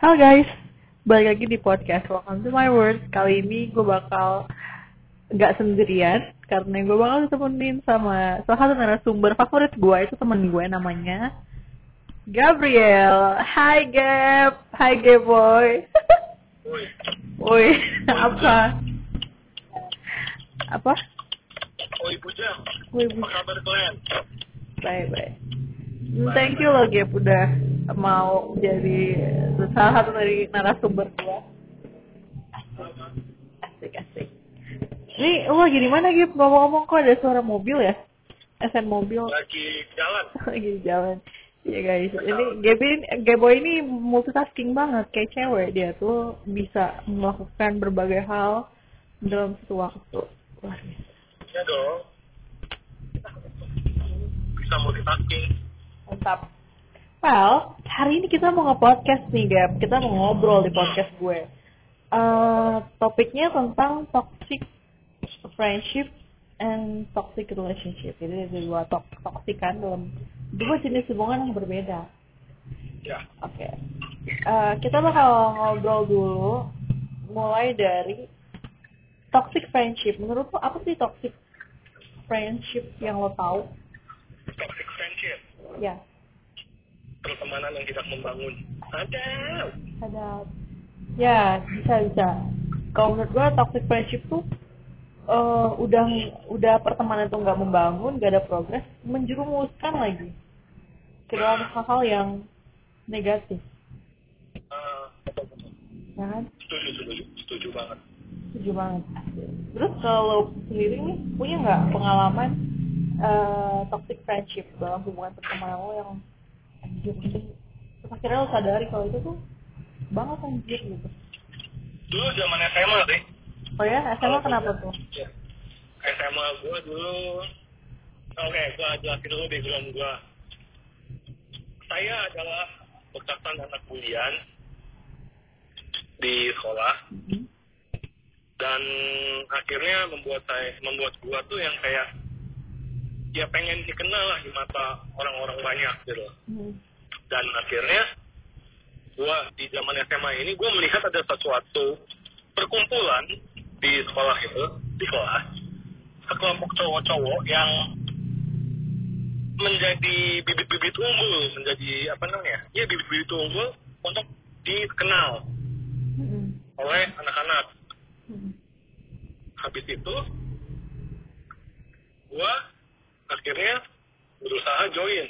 Halo guys, balik lagi di podcast Welcome to my world. Kali ini gue bakal nggak sendirian karena gue bakal ditemenin sama salah satu narasumber favorit gue itu temen gue namanya Gabriel. Hai Gab, hai Gab boy. Woi, Woi, apa? Apa? oi Bujang, Woi, apa kabar kalian? bye bye. Thank you loh Gap udah mau jadi salah satu dari narasumber gua. Asik asik. Ini lu lagi di mana Gap? Ngomong-ngomong kok ada suara mobil ya? SN mobil Lagi jalan. lagi jalan. Iya guys, ini Gaby Gabo ini multitasking banget kayak cewek dia tuh bisa melakukan berbagai hal dalam satu waktu. Luar biasa. Ya dong. Bisa multitasking. Mantap. Well, hari ini kita mau nge-podcast nih, Gap. Kita mau ngobrol di podcast gue. Eh, topiknya tentang toxic friendship and toxic relationship. Jadi ada dua to toxic kan dalam dua jenis hubungan yang berbeda. Ya. Oke. Eh, kita bakal ngobrol dulu mulai dari toxic friendship. Menurut lo apa sih toxic friendship yang lo tahu? Ya. Pertemanan yang tidak membangun. Ada. ada ya bisa bisa kalau menurut gue toxic friendship tuh eh, udah udah pertemanan itu nggak membangun nggak ada progres menjerumuskan lagi ke dalam hal-hal yang negatif betul-betul. ya kan setuju, setuju. Setuju banget. setuju banget terus kalau sendiri nih punya nggak pengalaman eh, toxic friendship dalam hubungan pertemanan lo yang anjir ini terus akhirnya lo sadari kalau itu tuh banget anjir gitu Dulu zaman SMA sih. oh ya SMA kenapa tuh Ya. SMA gua dulu. Oke, gua jelasin dulu background gua. Saya adalah bekasan anak kuliah di sekolah. Mhm. dan akhirnya membuat saya membuat gua tuh yang kayak ya pengen dikenal lah di mata orang-orang banyak gitu Mhm. dan akhirnya gua di zaman SMA ini gua melihat ada sesuatu perkumpulan di sekolah itu di kelas sekelompok cowok-cowok yang menjadi bibit-bibit unggul menjadi apa namanya ya bibit-bibit unggul untuk dikenal Mhm. oleh anak-anak Mhm. habis itu gua akhirnya berusaha join.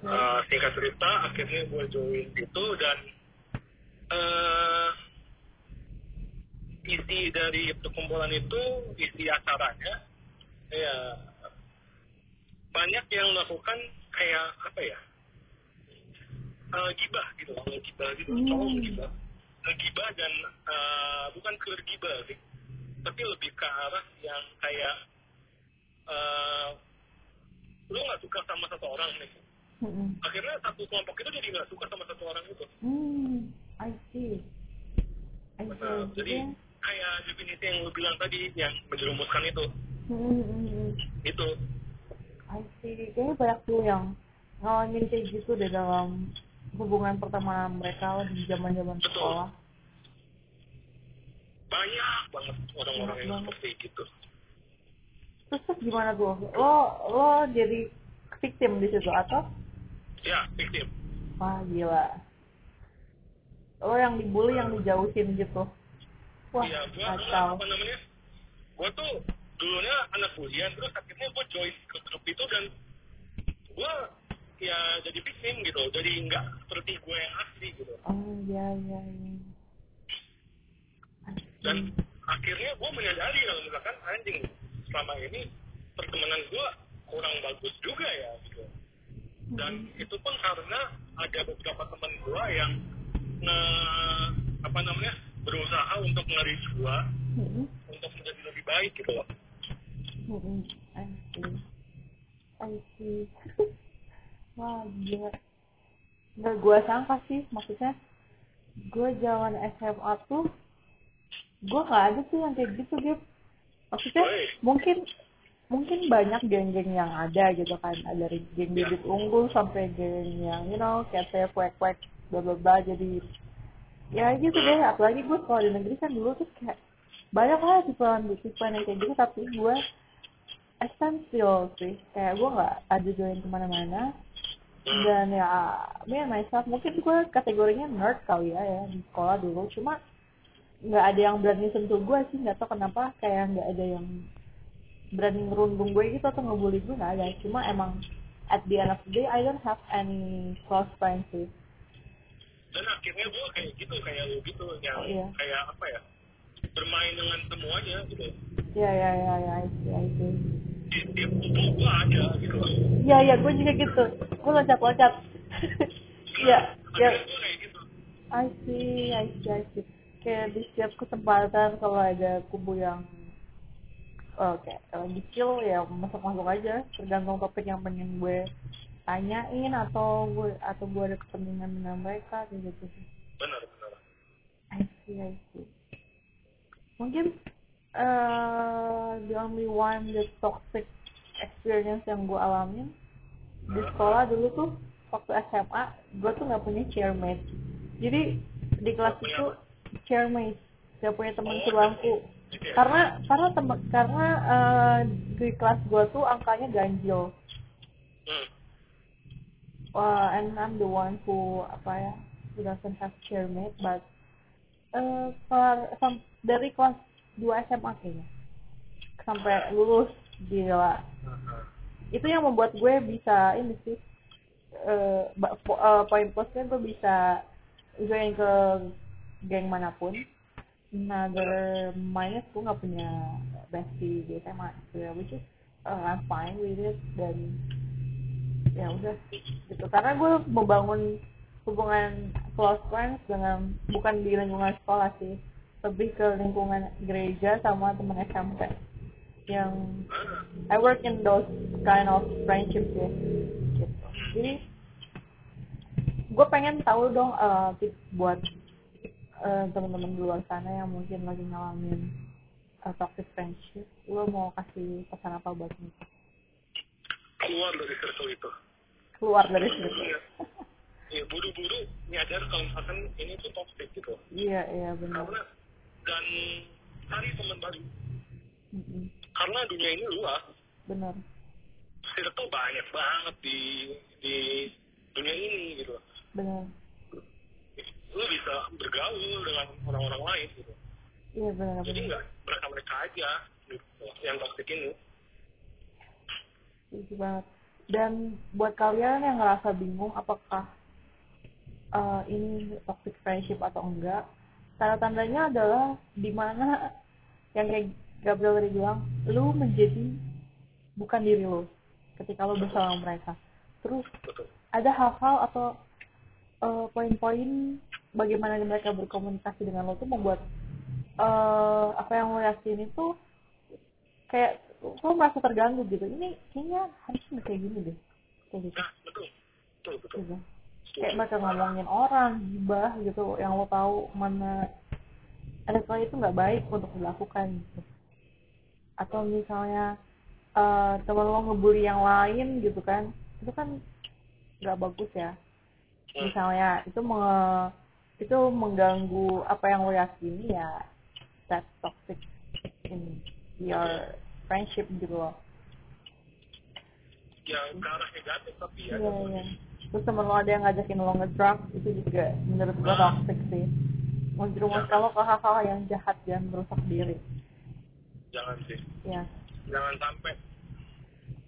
Eh, singkat cerita akhirnya gua join itu dan eh isi dari perkumpulan itu isi acaranya ya banyak yang melakukan kayak apa ya eh, gibah gitu loh gibah gitu Hmm. cowok gibah ngegibah dan eh, bukan ke gibah sih tapi lebih ke arah yang kayak eh lu nggak suka sama satu orang nih Mhm. akhirnya satu kelompok itu jadi nggak suka sama satu orang itu Hmm, I see. I see. Nah, jadi kayak definisi yang lu bilang tadi yang menjerumuskan itu Hmm, hmm, hmm. itu I see. Kayaknya banyak tuh yang ngalamin kayak gitu deh dalam hubungan pertemanan mereka di zaman-zaman Betul. sekolah. banyak banget orang-orang yang seperti gitu Terus, terus gimana tuh? Lo lo jadi victim di situ atau? ya victim Wah gila. Lo yang dibully yang dijauhin gitu. Wah Iya, gua kacau. apa namanya? Gua tuh dulunya anak kuliah, terus akhirnya gua join ke grup itu dan gua ya jadi victim gitu, jadi nggak seperti gue yang asli gitu. Oh iya iya iya. Dan akhirnya gua menyadari kalau misalkan anjing selama ini pertemanan gua kurang bagus juga ya gitu. Dan itu pun karena ada beberapa teman gua yang nge, apa namanya berusaha untuk nge-reach gua Mhm. untuk menjadi lebih baik gitu loh. Mm-mm, I see. I see. Wah, gila. Nggak gue sangka sih, maksudnya gue zaman SMA tuh gue nggak ada tuh yang kayak gitu gitu. Maksudnya mungkin mungkin banyak geng-geng yang ada gitu kan. Dari geng bibit unggul sampai geng yang you know kayak saya kuek kuek bla bla bla. Jadi ya gitu deh. Apalagi gue sekolah di negeri kan dulu tuh kayak banyak lah tipuan tipuan yang kayak gitu. Tapi gue essential sih. Kayak gue nggak ada join ke mana-mana. Dan ya me and myself mungkin gue kategorinya nerd kali ya ya di sekolah dulu. Cuma nggak ada yang berani sentuh gue sih nggak tau kenapa kayak nggak ada yang berani ngerundung gue gitu atau ngebully gue nggak ada. Cuma emang at the end of the day I don't have any close friends sih. Dan akhirnya gue kayak gitu kayak lu gitu yang Oh, iya. kayak apa ya bermain dengan semuanya gitu. Ya ya ya ya I see I see. Di tiap kumpul gue ada gitu ya ya gue juga gitu. Gue loncat loncat ya. ya gitu. I see, I see, I see. Kayak di setiap kesempatan kalau ada kubu yang oke lagi chill ya masuk-masuk aja tergantung topik yang pengen gue tanyain atau gue atau gue ada kepentingan dengan mereka kayak gitu sih. benar benar I see, I see. Mungkin uh, the only one the toxic experience yang gue alamin di sekolah dulu tuh waktu SMA gue tuh nggak punya chairmate. Jadi di kelas itu chairmate gak punya teman Oh, sebangku. ya? Karena karena temen, karena uh, di kelas gue tuh angkanya ganjil. hmm. uh, and I'm the one who apa ya who doesn't have chairmate but uh, per, sam- dari kelas 2 SMA kayaknya sampai lulus gila itu yang membuat gue bisa ini sih uh, po- uh, poin plusnya gue bisa join ke geng mana pun another minus gue nggak punya bestie di SMA ya which is uh, I'm fine with it dan ya udah gitu karena gue membangun hubungan close friends dengan bukan di lingkungan sekolah sih lebih ke lingkungan gereja sama temen SMP yang I work in those kind of friendships ya gitu. jadi gue pengen tahu dong uh, tips buat uh, teman-teman di luar sana yang mungkin lagi ngalamin uh, toxic friendship lo mau kasih pesan apa buat mereka? Keluar dari circle itu. Keluar dari situ iya iya buru-buru nyadar kalau misalkan ini tuh toxic gitu. Iya iya benar. Karena dan cari teman baru. Mm-mm. karena dunia ini luas. Benar. Circle banyak banget di di dunia ini gitu. Benar lu bisa bergaul dengan orang-orang lain gitu. Iya benar jadi nggak mereka mereka aja gitu, yang toxic ini. Setuju banget. Dan buat kalian yang ngerasa bingung apakah uh, ini toxic friendship atau enggak tanda-tandanya adalah di mana yang kayak Gabriel tadi bilang lu menjadi bukan diri lu ketika lu bersama mereka. Terus ada hal-hal atau uh, poin-poin bagaimana mereka berkomunikasi dengan lo tuh membuat uh, apa yang lo yakin itu kayak lo merasa terganggu gitu. Ini kayaknya harusnya kayak gini deh. Kayak gitu. Nah betul. Betul betul. Gitu kayak mereka ngomongin orang gibah gitu yang lo tahu mana ada itu nggak baik untuk dilakukan gitu. Atau misalnya eh teman lo ngebully yang lain gitu kan itu kan nggak bagus ya. Hmm. misalnya itu menge- itu mengganggu apa yang lo yakini ya that toxic in your friendship gitu loh ya ke arah negatif tapi ya Iya, iya. Terus temen lo ada yang ngajakin lo ngedrug, itu juga menurut gue toxic sih. Menjerumus kalau ke hal-hal yang jahat dan merusak diri. jangan sih Ya, jangan sampai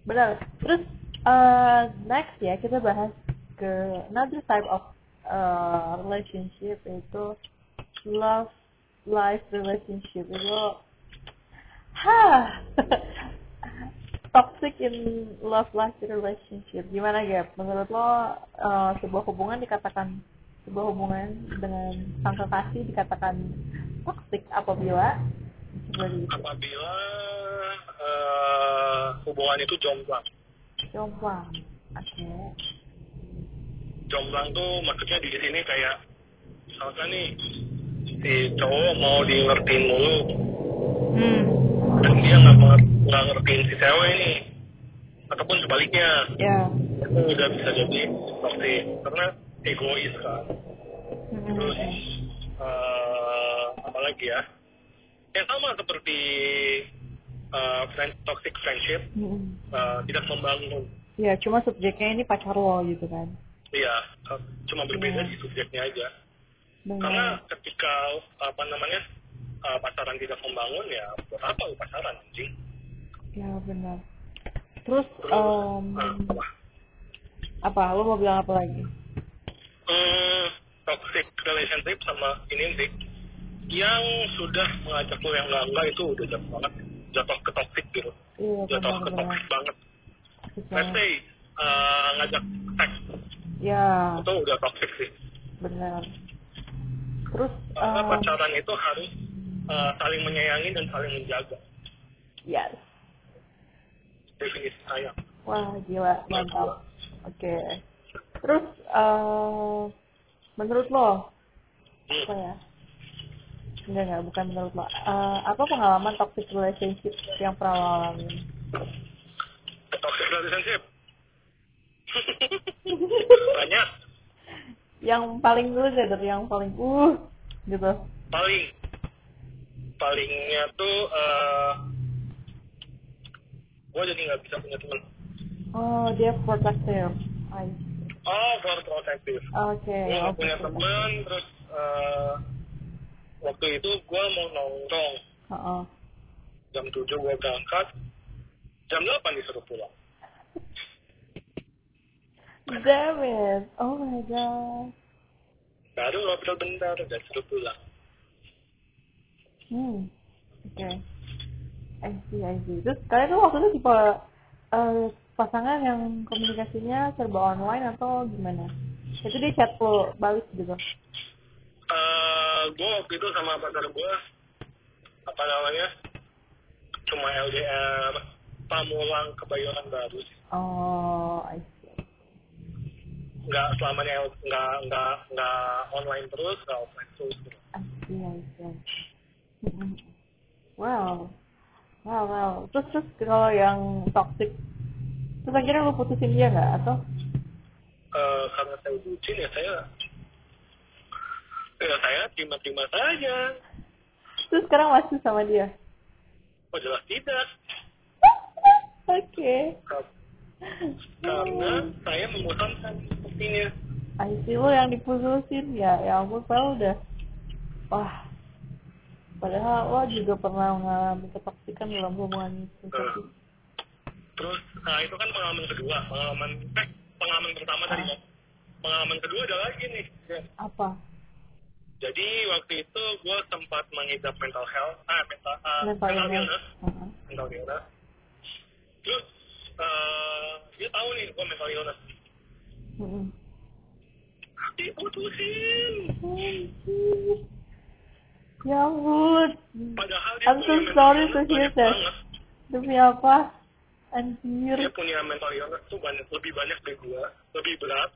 benar. Terus uh, next ya kita bahas ke another type of uh, relationship yaitu love life relationship itu ha toxic in love life relationship. Gimana Gap? Menurut lo uh, sebuah hubungan dikatakan sebuah hubungan dengan sang kekasih dikatakan toxic apabila? Seperti itu apabila eh, hubungan itu jomblang jomblang oke jomblang tuh maksudnya di sini kayak misalkan nih si cowok mau di ngertiin mulu. Hmm. Dan dia nggak nggak ngertiin si cewek nih ataupun sebaliknya. Ya. Itu udah bisa jadi toxic karena egois kan. Terus eh apa lagi ya yang sama seperti eh, friend, toxic friendship. Mm-mm. eh, tidak membangun. Ya, cuma subjeknya ini pacar lo gitu kan. Iya, eh, cuma berbeda Iya. di subjeknya aja. Benar. Karena ketika apa namanya eh, pacaran tidak membangun ya buat apa lu pacaran anjing? Ya, benar. Terus, Terus em, eh, apa? apa? Lo mau bilang apa lagi? Hmm, toxic relationship sama ini sih yang sudah mengajak lu yang enggak enggak itu udah jatuh banget jatuh ke toxic gitu Iya, jatuh ke benar-benar. toxic banget let's Benar. say eh, ngajak Ya, itu udah toxic sih benar. Terus, karena em, pacaran itu harus eh, saling menyayangi dan saling menjaga yes. definisi sayang Wah, gila, mantap. Oke. Terus, eh menurut lo, Hmm. apa ya? Enggak, enggak, bukan menurut lo. Eh, apa pengalaman toxic relationship yang pernah lo alami? toxic relationship banyak. Yang paling dulu deh, dari yang paling uh, gitu. paling. Palingnya tuh eh gue jadi nggak bisa punya teman. Oh, dia see. oh for protective. Oke, gue nggak oke, punya teman terus eh waktu itu gue mau nongkrong. Heeh. jam 7 gue berangkat. Jam 8 disuruh pulang Damn it. Oh my god. baru ngobrol bentar dan suruh pulang Hmm. Oke. I see, I see. Terus kalian tuh waktu itu tipe eh, pasangan yang komunikasinya serba online atau gimana? Itu dia chat lo balik gitu. eh gue waktu itu sama pacar gue apa namanya cuma LDR Pamulang Kebayoran Baru sih. Oh, I see. Nggak selamanya nggak nggak nggak online terus nggak offline terus I see, I see. I see. Mm-mm. Wow. Wow, wow. Terus, terus kalau yang toxic, terus akhirnya lo putusin dia nggak? Atau? Eh, karena saya bucin ya saya ya saya terima-terima saja Terus sekarang masih sama dia? oh jelas tidak Oke. Ka- karena saya membosankan sepertinya I see lo yang diputusin ya, ya ampun padahal udah wah. Padahal lo juga pernah mengalami ketoksikan dalam hubungan itu. Tapi terus nah itu kan pengalaman kedua. Pengalaman eh pengalaman pertama tadi kan pengalaman kedua ada lagi nih. Jen. apa? Jadi waktu itu gue sempat mengidap mental health ah mental, ah, mental mental illness illness. Heeh. mental illness. Terus eh dia tahu nih gue mental illness Mm-mm. diputusin ya ampun. Padahal dia I'm so sorry to hear that. demi apa? Anjir. Dia punya mental illness tuh banyak lebih banyak dari gue lebih berat.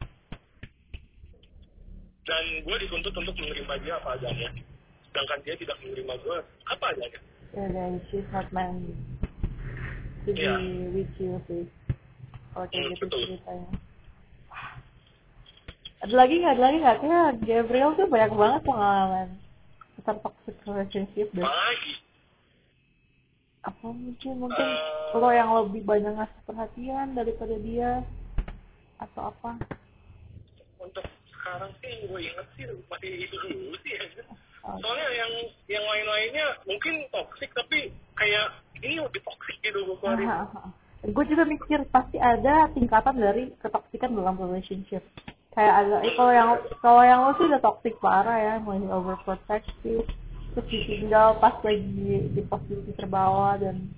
Dan gue dituntut untuk menerima dia apa adanya. Sedangkan dia tidak menerima gue apa adanya. Ya dan she's not meant to be Iya. with you sih kalau kayak gitu betul. ceritanya. Ada lagi nggak? Ada lagi nggak? Kayak Gabriel tuh banyak banget pengalaman tentang toxic relationship deh. Apa mungkin? Mungkin Eh. lo yang lebih banyak ngasih perhatian daripada dia atau apa? Untuk sekarang sih yang gue inget sih masih itu dulu sih ya. Oh, soalnya yang yang lain-lainnya mungkin toxic tapi kayak ini lebih toxic gitu gue keluarin gue juga mikir pasti ada tingkatan dari ketoksikan dalam relationship. Kayak ada eh, kalau yang kalau yang lo sih udah toxic parah ya mulai overprotective terus ditinggal pas lagi di posisi terbawa dan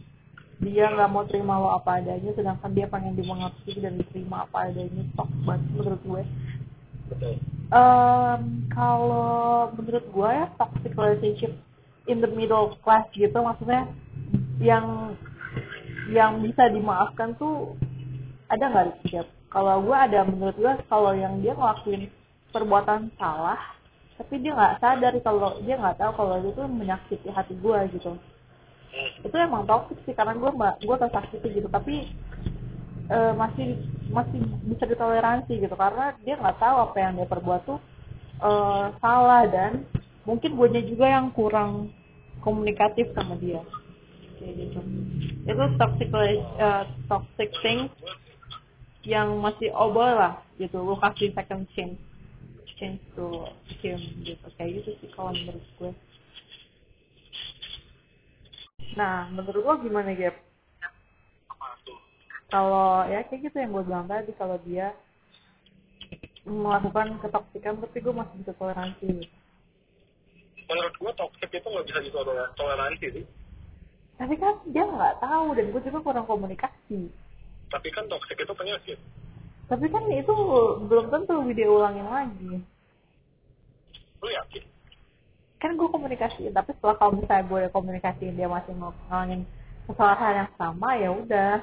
dia nggak mau terima lo apa adanya sedangkan dia pengen dimengerti dan diterima apa adanya toxic banget menurut gue. Betul. Em, kalau menurut gue ya toxic relationship in the middle class gitu maksudnya yang yang bisa dimaafkan tuh ada nggak sih? Kalau gue ada menurut gue kalau yang dia ngelakuin perbuatan salah tapi dia nggak sadar kalau dia nggak tahu kalau itu menyakiti hati gue gitu. Itu emang toxic sih karena gue mbak gue tersakiti gitu. Tapi eh, masih masih bisa ditoleransi gitu karena dia nggak tahu apa yang dia perbuat tuh eh, salah dan mungkin gue juga yang kurang komunikatif sama dia gitu itu toxic uh, toxic thing yang masih boleh lah gitu. Lu kasih second chance chance to him gitu. Kayak gitu sih kalau menurut gue. Nah menurut lo gimana Gap? kalau ya kayak gitu yang gue bilang tadi kalau dia melakukan ketoksikan tapi gue masih bisa toleransi menurut gue toxic itu nggak bisa ditoleransi sih tapi kan dia nggak tahu dan gue juga kurang komunikasi. Tapi kan toxic itu penyakit. Tapi kan itu belum tentu video ulangin lagi. Lu yakin? Kan gue komunikasi tapi setelah kalau misalnya gue komunikasiin dia masih mau ngalamin kesalahan yang sama ya udah.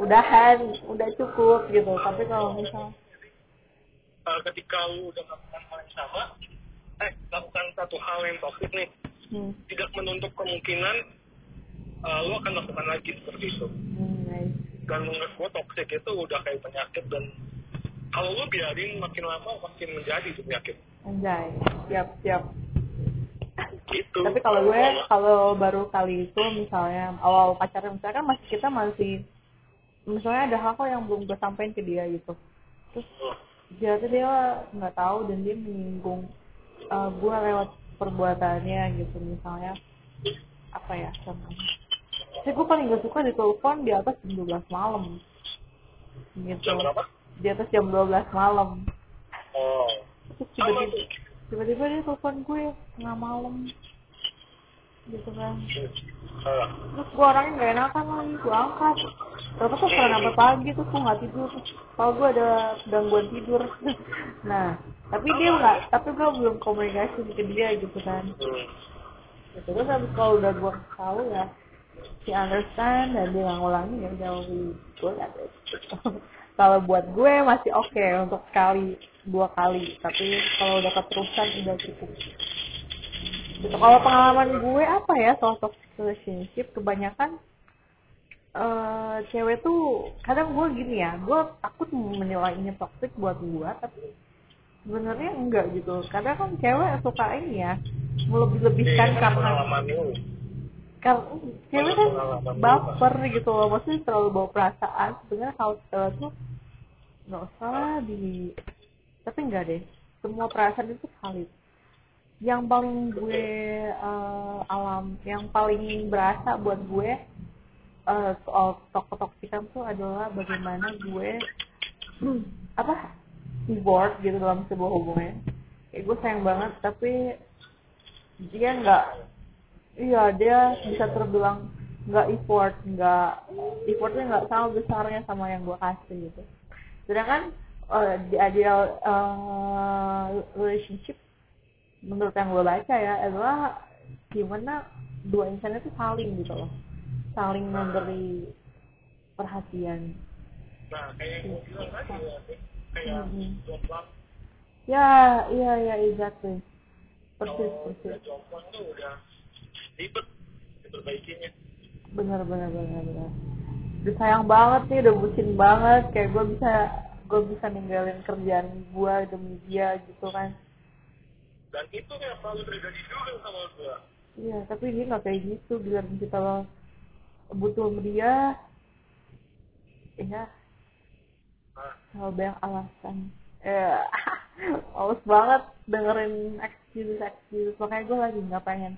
Udahan udah cukup gitu. Tapi kalau misal uh, ketika lu udah melakukan hal yang sama eh lakukan satu hal yang toxic nih. Hmm. tidak menutup kemungkinan uh, lu akan lakukan lagi seperti itu. Hmm, dan menurut gua toxic itu udah kayak penyakit dan kalau lu biarin makin lama makin menjadi itu penyakit. anjay. Siap siap. Gitu. Tapi kalau gue kalau baru kali itu misalnya awal pacaran misalnya kan masih kita masih misalnya ada hal-hal yang belum gue sampaikan ke dia gitu. Terus ternyata dia nggak tahu dan dia menyinggung uh, gue lewat perbuatannya gitu misalnya. Apa ya contohnya saya gue paling gak suka ditelepon di atas jam 12 malam. Gitu. Jam berapa? Di atas jam 12 malam. Oh. Terus tiba-tiba tiba-tiba dia telepon gue tengah malam. Gitu kan. Uh, terus gue orangnya gak enakan lagi gue angkat. Ternyata tuh pernah sampai pagi tuh gue nggak tidur. Kalau gue ada gangguan tidur. Nah tapi dia nggak tapi gue belum komunikasi ke dia gitu kan. Hmm. gitu terus habis kalau udah gue tahu ya si understand dan dia nggak ngulangi ya udah gue at it. kalau buat gue masih oke untuk sekali dua kali. Tapi kalau udah keterusan udah cukup. Gitu kalau pengalaman gue apa ya soal toxic relationship? Kebanyakan eh cewek tuh kadang gue gini ya gue takut menilai ini toxic buat gue tapi sebenarnya enggak gitu. Kadang kan cewek suka ini ya melebih-lebihkan Iya, karena pengalaman kalau cewek kan baper gitu loh. Maksudnya terlalu bawa perasaan. Sebenarnya hal cewek tuh nggak usah lah di tapi enggak deh. Semua perasaan itu valid. Yang paling gue eh, alam yang paling berasa buat gue eh, soal tok toksikan tuh adalah bagaimana gue hmm, apa effort gitu dalam sebuah hubungan. Kayak gue sayang banget tapi dia nggak iya dia bisa terbilang nggak effort nggak effortnya nggak sama besarnya sama yang gue kasih gitu. Sedangkan eh, di ideal eh, relationship menurut yang gue baca ya adalah gimana dua insan itu saling gitu loh. Saling memberi perhatian. Nah kayak yang gue bilang tadi ya kayak Hmm. jomblang ya iya iya exactly. Persis persis. jomblang tuh udah ribet diperbaikinya. Benar benar benar benar udah sayang banget nih udah bucin banget. Kayak gue bisa gue bisa ninggalin kerjaan gue demi dia gitu kan. Dan itu yang selalu terjadi juga sama gua. Iya tapi dia nggak kayak gitu. Biar kita lo butuh sama dia iya. Selalu banyak alasan. Eh males banget dengerin excuse excuse. Makanya gue lagi nggak pengen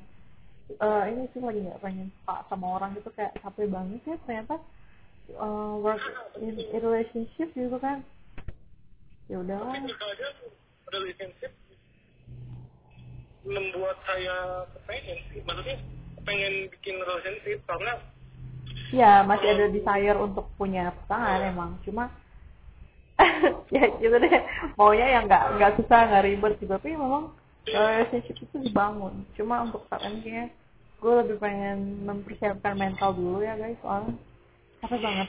eh ini sih lagi nggak pengen pak sama orang gitu kayak capek banget ya ternyata eh, work in, in relationship gitu kan. Ya udahlah. Tapi terkadang relationship membuat saya kepengen sih. Maksudnya pengen bikin relationship karena ya masih ada desire untuk punya pasangan emang. Cuma ya gitu deh. Maunya yang nggak nggak susah nggak ribet gitu tapi memang relationship itu dibangun. Cuma untuk saat ini kayaknya gue lebih pengen mempersiapkan mental dulu ya guys soalnya capek banget